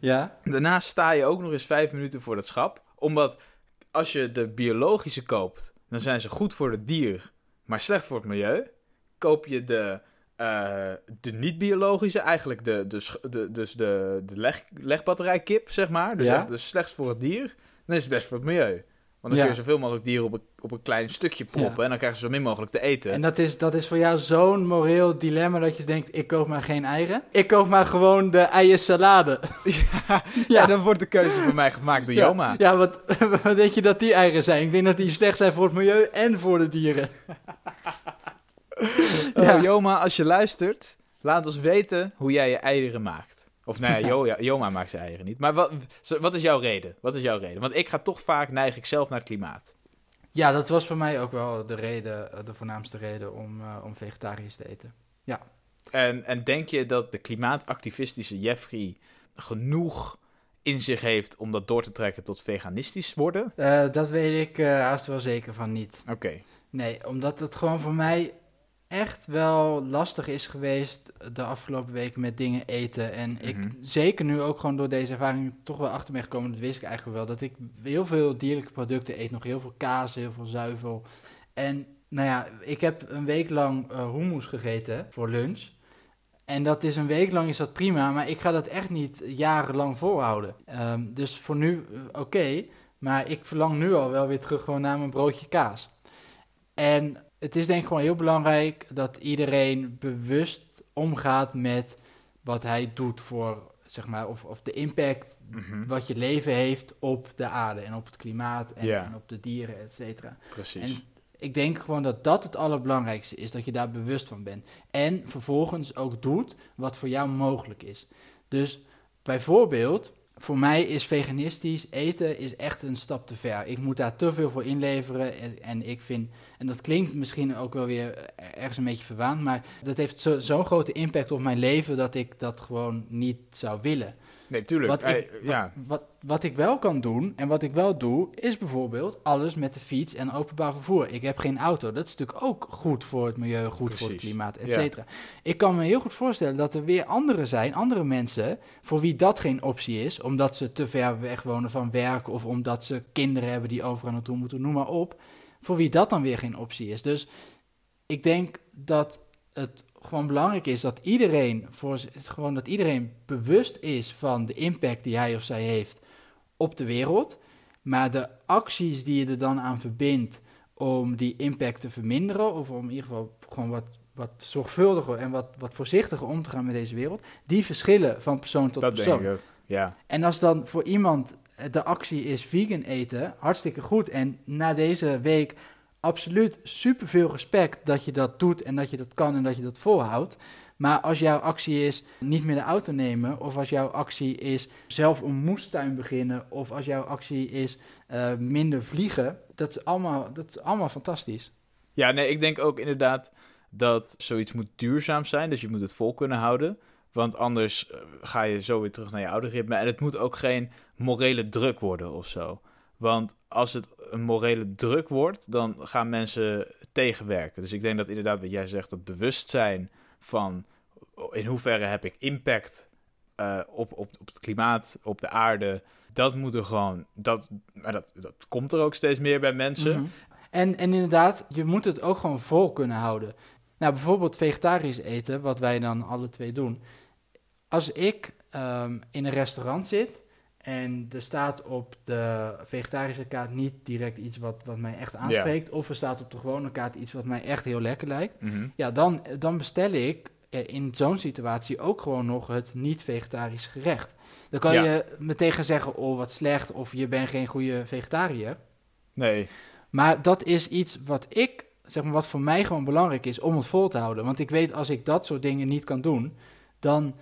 S1: Ja?
S2: Daarna sta je ook nog eens vijf minuten voor dat schap. Omdat als je de biologische koopt, dan zijn ze goed voor het dier, maar slecht voor het milieu. Koop je de, eh, de niet-biologische, eigenlijk de, de, de, dus de, de leg, legbatterijkip, zeg maar. Dus
S1: Ja.
S2: echt de slechtst voor het dier. Dan is het best voor het milieu. Want dan
S1: Ja.
S2: kun je zoveel mogelijk dieren op een, op een klein stukje proppen.
S1: Ja.
S2: En dan krijgen ze zo min mogelijk te eten.
S1: En dat is, dat is voor jou zo'n moreel dilemma dat je denkt, ik koop maar geen eieren. Ik koop maar gewoon de eiersalade. <laughs>
S2: ja,
S1: Ja.
S2: dan wordt de keuze voor mij gemaakt door Joma.
S1: Ja, wat, <laughs> wat denk je dat die eieren zijn? Ik denk dat die slecht zijn voor het milieu en voor de dieren. <laughs> Ja.
S2: Oh, Joma, als je luistert, laat ons weten hoe jij je eieren maakt. Of nou ja, <laughs> Jo- ja, Joma maakt zijn eieren niet. Maar wat, wat is jouw reden? Wat is jouw reden? Want ik ga toch vaak, neig ik zelf naar het klimaat.
S1: Ja, dat was voor mij ook wel de reden, eh, de voornaamste reden om, eh, om vegetarisch te eten.
S2: En, en denk je dat de klimaatactivistische Jeffrey genoeg in zich heeft om dat door te trekken tot veganistisch worden?
S1: Eh, dat weet ik eh haast wel zeker van niet.
S2: Oké.
S1: Nee, omdat het gewoon voor mij echt wel lastig is geweest de afgelopen weken met dingen eten. En ik
S2: Mhm.
S1: zeker nu ook gewoon door deze ervaring toch wel achter ben gekomen, dat wist ik eigenlijk wel, dat ik heel veel dierlijke producten eet. Nog heel veel kaas, heel veel zuivel. En nou ja, ik heb een week lang eh hummus gegeten voor lunch. En dat is een week lang is dat prima, maar ik ga dat echt niet jarenlang volhouden. Ehm, dus voor nu eh, oké, maar ik verlang nu al wel weer terug gewoon naar mijn broodje kaas. En het is denk ik gewoon heel belangrijk dat iedereen bewust omgaat met wat hij doet voor, zeg maar, of, of de impact
S2: Mhm.
S1: wat je leven heeft op de aarde en op het klimaat en, en op de dieren, et cetera.
S2: Precies.
S1: En ik denk gewoon dat dat het allerbelangrijkste is, dat je daar bewust van bent. En vervolgens ook doet wat voor jou mogelijk is. Dus bijvoorbeeld, voor mij is veganistisch eten is echt een stap te ver. Ik moet daar te veel voor inleveren en, en ik vind, en dat klinkt misschien ook wel weer ergens een beetje verwaand, maar dat heeft zo- zo'n grote impact op mijn leven dat ik dat gewoon niet zou willen.
S2: Nee, tuurlijk.
S1: Wat ik-
S2: ja.
S1: Wat, wat ik wel kan doen, en wat ik wel doe, is bijvoorbeeld alles met de fiets en openbaar vervoer. Ik heb geen auto. Dat is natuurlijk ook goed voor het milieu, goed voor het klimaat, et
S2: Ja.
S1: cetera. Ik kan me heel goed voorstellen dat er weer anderen zijn, andere mensen, voor wie dat geen optie is, omdat ze te ver weg wonen van werk of omdat ze kinderen hebben die overal naartoe moeten, noem maar op. Voor wie dat dan weer geen optie is. Dus ik denk dat het gewoon belangrijk is dat iedereen, voor, gewoon dat iedereen bewust is van de impact die hij of zij heeft op de wereld. Maar de acties die je er dan aan verbindt om die impact te verminderen, of om in ieder geval gewoon wat, wat zorgvuldiger en wat, wat voorzichtiger om te gaan met deze wereld, die verschillen van persoon tot
S2: Dat
S1: persoon.
S2: denk ik ook. Ja.
S1: En als dan voor iemand de actie is vegan eten, hartstikke goed. En na deze week absoluut superveel respect dat je dat doet en dat je dat kan en dat je dat volhoudt. Maar als jouw actie is niet meer de auto nemen, of als jouw actie is zelf een moestuin beginnen, of als jouw actie is eh, minder vliegen, dat is, allemaal, dat is allemaal fantastisch.
S2: Ja, nee, ik denk ook inderdaad dat zoiets moet duurzaam zijn. Dus je moet het vol kunnen houden. Want anders eh, ga je zo weer terug naar je oude ritme. En het moet ook geen morele druk worden of zo. Want als het een morele druk wordt, dan gaan mensen tegenwerken. Dus ik denk dat inderdaad wat jij zegt, dat bewustzijn van in hoeverre heb ik impact eh, op, op, op het klimaat, op de aarde. Dat moet er gewoon, dat, maar dat, dat komt er ook steeds meer bij mensen.
S1: Mhm. en, en inderdaad, je moet het ook gewoon vol kunnen houden. Nou, bijvoorbeeld vegetarisch eten, wat wij dan alle twee doen. Als ik ehm, in een restaurant zit en er staat op de vegetarische kaart niet direct iets wat, wat mij echt aanspreekt, of er staat op de gewone kaart iets wat mij echt heel lekker lijkt,
S2: Mhm.
S1: ja, dan, dan bestel ik eh, in zo'n situatie ook gewoon nog het niet-vegetarisch gerecht. Dan kan
S2: Ja.
S1: je meteen gaan zeggen, oh wat slecht, of je bent geen goede vegetariër.
S2: Nee,
S1: Maar dat is iets wat ik, zeg maar, wat voor mij gewoon belangrijk is om het vol te houden. Want ik weet als ik dat soort dingen niet kan doen, dan,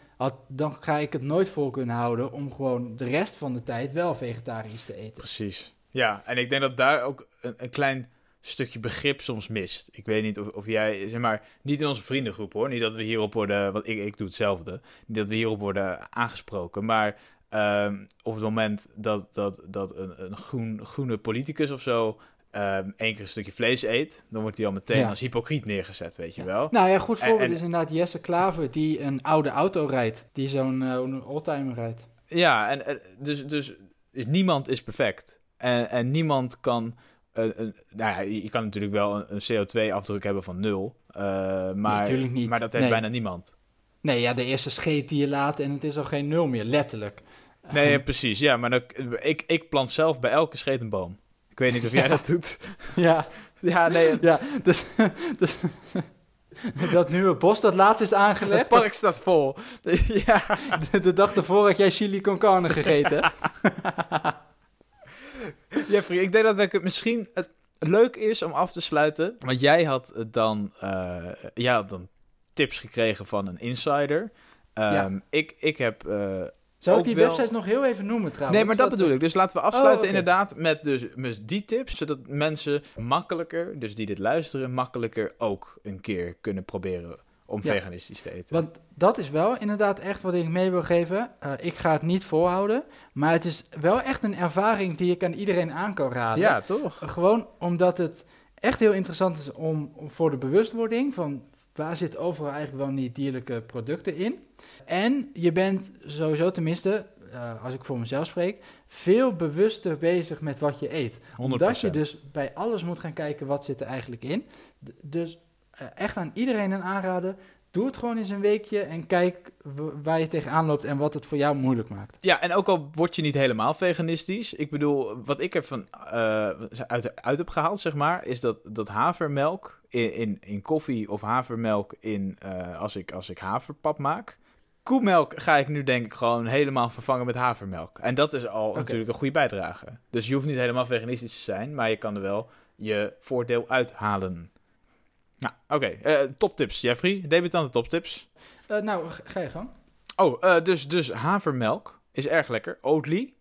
S1: dan ga ik het nooit vol kunnen houden om gewoon de rest van de tijd wel vegetarisch te eten.
S2: Precies. Ja, en ik denk dat daar ook een, een klein stukje begrip soms mist. Ik weet niet of, of jij, zeg maar, niet in onze vriendengroep hoor. Niet dat we hierop worden, want ik, ik doe hetzelfde. Niet dat we hierop worden aangesproken. Maar ehm, op het moment dat, dat, dat een, een groen, groene politicus of zo ehm één keer een stukje vlees eet, dan wordt hij al meteen
S1: Ja.
S2: als hypocriet neergezet, weet je wel.
S1: Nou ja, goed voorbeeld
S2: en-
S1: is inderdaad Jesse Klaver, die een oude auto rijdt. Die zo'n eh, een oldtimer rijdt.
S2: Ja, en, en dus, dus is, niemand is perfect. En, en niemand kan. eh, nou ja, je kan natuurlijk wel een, een CO2-afdruk hebben van nul. eh, maar,
S1: Natuurlijk niet.
S2: maar dat heeft
S1: Nee.
S2: bijna niemand.
S1: Nee, ja, de eerste scheet die je laat en het is al geen nul meer, letterlijk.
S2: Nee,
S1: Ehm,
S2: ja, precies. Ja, maar dan, ik, ik plant zelf bij elke scheet een boom. Ik weet niet of jij dat doet.
S1: ja,
S2: Ja, nee. <laughs>
S1: ja, dus, dus <laughs> dat nieuwe bos dat laatst is
S2: Het
S1: aangelegd,
S2: park staat vol. <laughs> ja.
S1: de, de dag ervoor had jij chili con carne gegeten.
S2: Jeffrey, ik denk dat we misschien het leuk is om af te sluiten. Want jij had het dan, eh, jij had dan tips gekregen van een insider. Ehm,
S1: Ja.
S2: ik, ik heb eh,
S1: Zou ik die
S2: wel-
S1: websites nog heel even noemen trouwens?
S2: Nee, maar dat bedoel ik. Dus laten we afsluiten
S1: Oh, oké.
S2: inderdaad met dus met die tips, zodat mensen makkelijker, dus die dit luisteren, makkelijker ook een keer kunnen proberen om
S1: Ja.
S2: veganistisch te eten.
S1: Want dat is wel inderdaad echt wat ik mee wil geven. Eh, ik ga het niet volhouden, maar het is wel echt een ervaring die ik aan iedereen aan kan raden.
S2: ja, toch?
S1: Gewoon omdat het echt heel interessant is om voor de bewustwording van waar zit overal eigenlijk wel niet dierlijke producten in. En je bent sowieso tenminste, eh, als ik voor mezelf spreek, veel bewuster bezig met wat je eet.
S2: 100%.
S1: Omdat je dus bij alles moet gaan kijken wat zit er eigenlijk in. D- dus eh, echt aan iedereen een aanraden. Doe het gewoon eens een weekje en kijk waar je tegenaan loopt en wat het voor jou moeilijk maakt.
S2: Ja, en ook al word je niet helemaal veganistisch. Ik bedoel, wat ik ervan eh uit, uit heb gehaald, zeg maar, is dat, dat havermelk in, in, in koffie of havermelk in, eh, als, ik, als ik haverpap maak. Koemelk ga ik nu denk ik gewoon helemaal vervangen met havermelk. En dat is al natuurlijk een goede bijdrage. Dus je hoeft niet helemaal veganistisch te zijn, maar je kan er wel je voordeel uithalen. Nou, oké. eh, toptips, Jeffrey. Debutante toptips.
S1: Eh, nou, ga je gang.
S2: Oh, dus, dus havermelk is erg lekker. Oatly.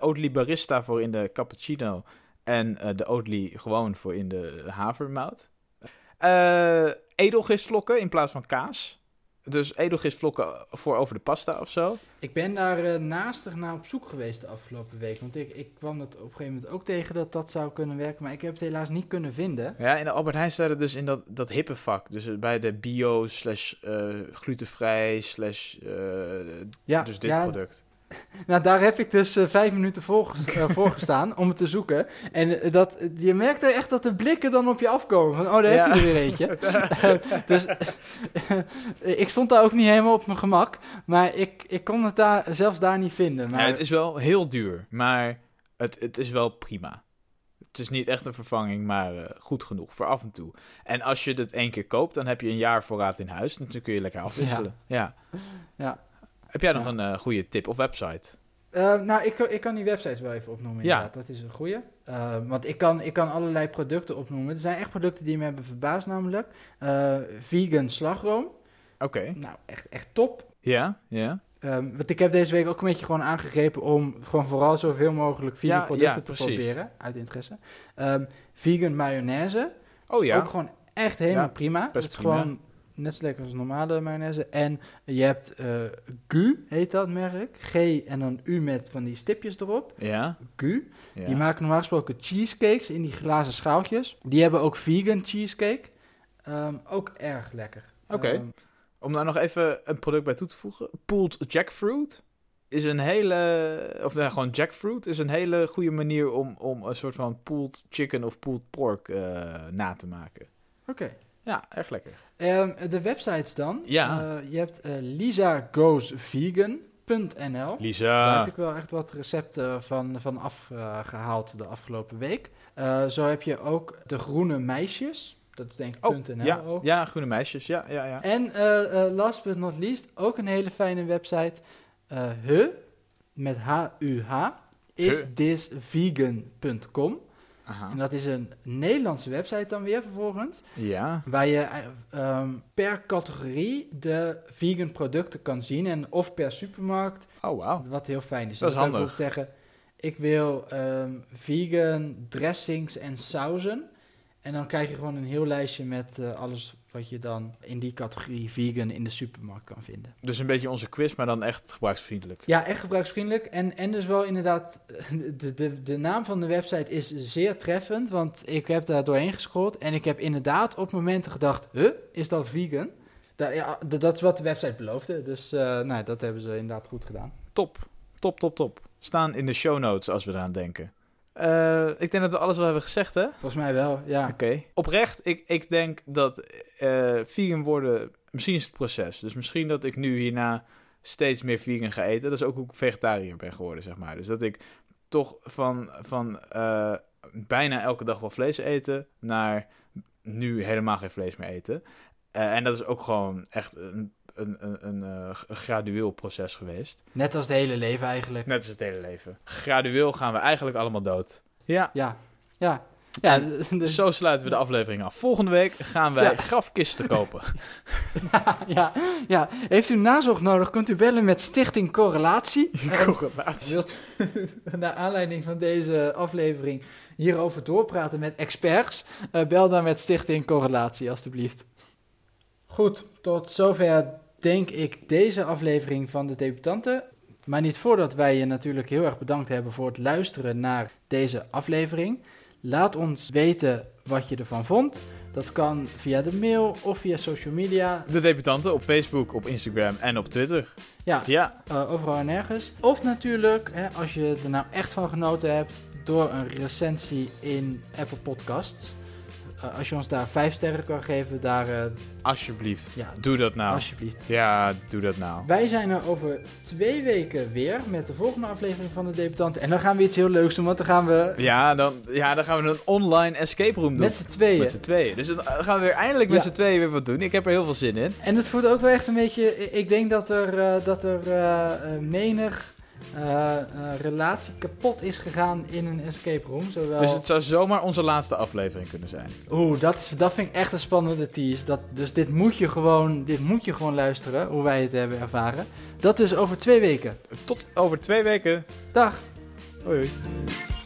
S2: Oatly barista voor in de cappuccino. En de Oatly gewoon voor in de havermout. Eh edelgistvlokken in plaats van kaas. Dus edelgistvlokken voor over de pasta of zo?
S1: Ik ben daar eh, naastig naar op zoek geweest de afgelopen week. Want ik, ik kwam het op een gegeven moment ook tegen dat dat zou kunnen werken. Maar ik heb het helaas niet kunnen vinden.
S2: Ja, in de Albert Heijn staat het dus in dat, dat hippe vak. Dus bij de bio slash eh, glutenvrij slash
S1: Ja,
S2: dus dit
S1: ja,
S2: product. <laughs>
S1: Nou, daar heb ik dus eh, vijf minuten voor, eh, <laughs> voor gestaan om het te zoeken. En eh, dat, je merkte echt dat de blikken dan op je afkomen. Van, oh, daar
S2: Ja.
S1: heb je er weer eentje. <laughs> Dus ik stond daar ook niet helemaal op mijn gemak. Maar ik, ik kon het daar, zelfs daar niet vinden. Maar
S2: Ja, het is wel heel duur, maar het, het is wel prima. Het is niet echt een vervanging, maar goed genoeg voor af en toe. En als je het één keer koopt, dan heb je een jaar voorraad in huis. Dus dan kun je lekker afwisselen. Ja.
S1: Ja.
S2: Heb jij nog
S1: Ja.
S2: een eh, goede tip of website?
S1: Eh, nou, ik, kan- ik kan die websites wel even opnoemen.
S2: Ja.
S1: Inderdaad. Dat is een goeie. Eh, want ik kan, ik kan allerlei producten opnoemen. Er zijn echt producten die me hebben verbaasd, namelijk. Vegan slagroom.
S2: Oké.
S1: Nou, echt, echt top.
S2: Ja, ja.
S1: Ehm, want ik heb deze week ook een beetje gewoon aangegrepen om gewoon vooral zoveel mogelijk vegan
S2: Ja,
S1: producten
S2: ja,
S1: te
S2: precies.
S1: proberen, uit interesse. Ehm, vegan mayonaise,
S2: Oh ja.
S1: ook gewoon echt helemaal prima.
S2: best
S1: Het is
S2: prima.
S1: gewoon net zo lekker als normale mayonaise. En je hebt eh Gu, heet dat merk. G en dan U met van die stipjes erop.
S2: Ja.
S1: Gu.
S2: ja.
S1: Die maken normaal gesproken cheesecakes in die glazen schaaltjes. Die hebben ook vegan cheesecake. Ehm, ook erg lekker.
S2: Oké.
S1: Ehm,
S2: Om daar nog even een product bij toe te voegen. Pooled jackfruit is een hele... Of nou, gewoon jackfruit is een hele goede manier om, om een soort van pooled chicken of pooled pork eh, na te maken.
S1: Oké.
S2: Ja, erg lekker.
S1: Ehm, de websites dan.
S2: Ja.
S1: Eh, je hebt eh lisagoesvegan.nl. Daar heb ik wel echt wat recepten van, van afgehaald de afgelopen week. Eh, zo heb je ook de groene meisjes. Dat is denk ik
S2: Oh,
S1: .nl
S2: ja,
S1: ook.
S2: ja, groene meisjes. Ja, ja, ja.
S1: En eh, eh, last but not least, ook een hele fijne website. eh Hu, met H-U-H, isthisvegan.com.
S2: Aha.
S1: En dat is een Nederlandse website dan weer vervolgens.
S2: Ja.
S1: Waar je eh, ehm, per categorie de vegan producten kan zien. En of per supermarkt,
S2: Oh, wauw.
S1: wat heel fijn is.
S2: Dat
S1: Dus
S2: is handig.
S1: bijvoorbeeld zeggen, ik wil ehm, vegan dressings en sauzen. En dan krijg je gewoon een heel lijstje met eh, alles wat je dan in die categorie vegan in de supermarkt kan vinden.
S2: Dus een beetje onze quiz, maar dan echt gebruiksvriendelijk.
S1: Ja, echt gebruiksvriendelijk. En, en dus wel inderdaad, de, de, de naam van de website is zeer treffend. Want ik heb daar doorheen gescrolld. En ik heb inderdaad op momenten gedacht, huh, is dat vegan? Da, ja, dat is wat de website beloofde. Dus eh, nou, dat hebben ze inderdaad goed gedaan.
S2: Top. Top, top, top. Staan in de show notes als we eraan denken. Eh, ik denk dat we alles wel hebben gezegd, hè?
S1: Volgens mij wel, ja.
S2: Oké. Oprecht, ik, ik denk dat eh, vegan worden, misschien is het proces. Dus misschien dat ik nu hierna steeds meer vegan ga eten. Dat is ook hoe ik vegetariër ben geworden, zeg maar. Dus dat ik toch van, van eh, bijna elke dag wel vlees eten naar nu helemaal geen vlees meer eten. En dat is ook gewoon echt een, een, een, een eh, gradueel proces geweest.
S1: Net als het hele leven eigenlijk.
S2: Net als het hele leven. Gradueel gaan we eigenlijk allemaal dood. Ja,
S1: Ja, ja. Ja, <laughs> dus,
S2: zo sluiten we de aflevering af. Volgende week gaan wij
S1: Ja.
S2: grafkisten kopen. <laughs>
S1: ja, ja. Heeft u nazorg nodig, kunt u bellen met Stichting Correlatie. <laughs>
S2: Correlatie.
S1: Wilt u naar aanleiding van deze aflevering hierover doorpraten met experts? Eh, bel dan met Stichting Correlatie, alstublieft. Goed, tot zover denk ik deze aflevering van de debutanten. Maar niet voordat wij je natuurlijk heel erg bedankt hebben voor het luisteren naar deze aflevering. Laat ons weten wat je ervan vond. Dat kan via de mail of via social media.
S2: De debutanten op Facebook, op Instagram en op Twitter.
S1: Ja,
S2: Ja,
S1: eh, overal en nergens. Of natuurlijk, hè, als je er nou echt van genoten hebt, door een recensie in Apple Podcasts. Eh, als je ons daar vijf sterren kan geven, daar eh,
S2: alsjeblieft.
S1: Ja,
S2: doe dat nou.
S1: alsjeblieft.
S2: Ja, doe dat nou.
S1: Wij zijn er over twee weken weer met de volgende aflevering van de debutanten. En dan gaan we iets heel leuks doen, want dan gaan we
S2: Ja dan, ja, dan gaan we een online escape room doen.
S1: met z'n tweeën.
S2: Met z'n tweeën. Dus dan gaan we weer eindelijk met
S1: Ja.
S2: z'n tweeën weer wat doen. Ik heb er heel veel zin in.
S1: En het voelt ook wel echt een beetje. Ik denk dat er, eh, dat er menig relatie kapot is gegaan in een escape room. Zowel...
S2: Dus het zou zomaar onze laatste aflevering kunnen zijn.
S1: Oeh, dat, is, dat vind ik echt een spannende tease. Dat, dus dit moet, je gewoon, dit moet je gewoon luisteren, hoe wij het hebben ervaren. Dat dus over twee weken.
S2: Tot over twee weken.
S1: Dag!
S2: Hoi. hoi.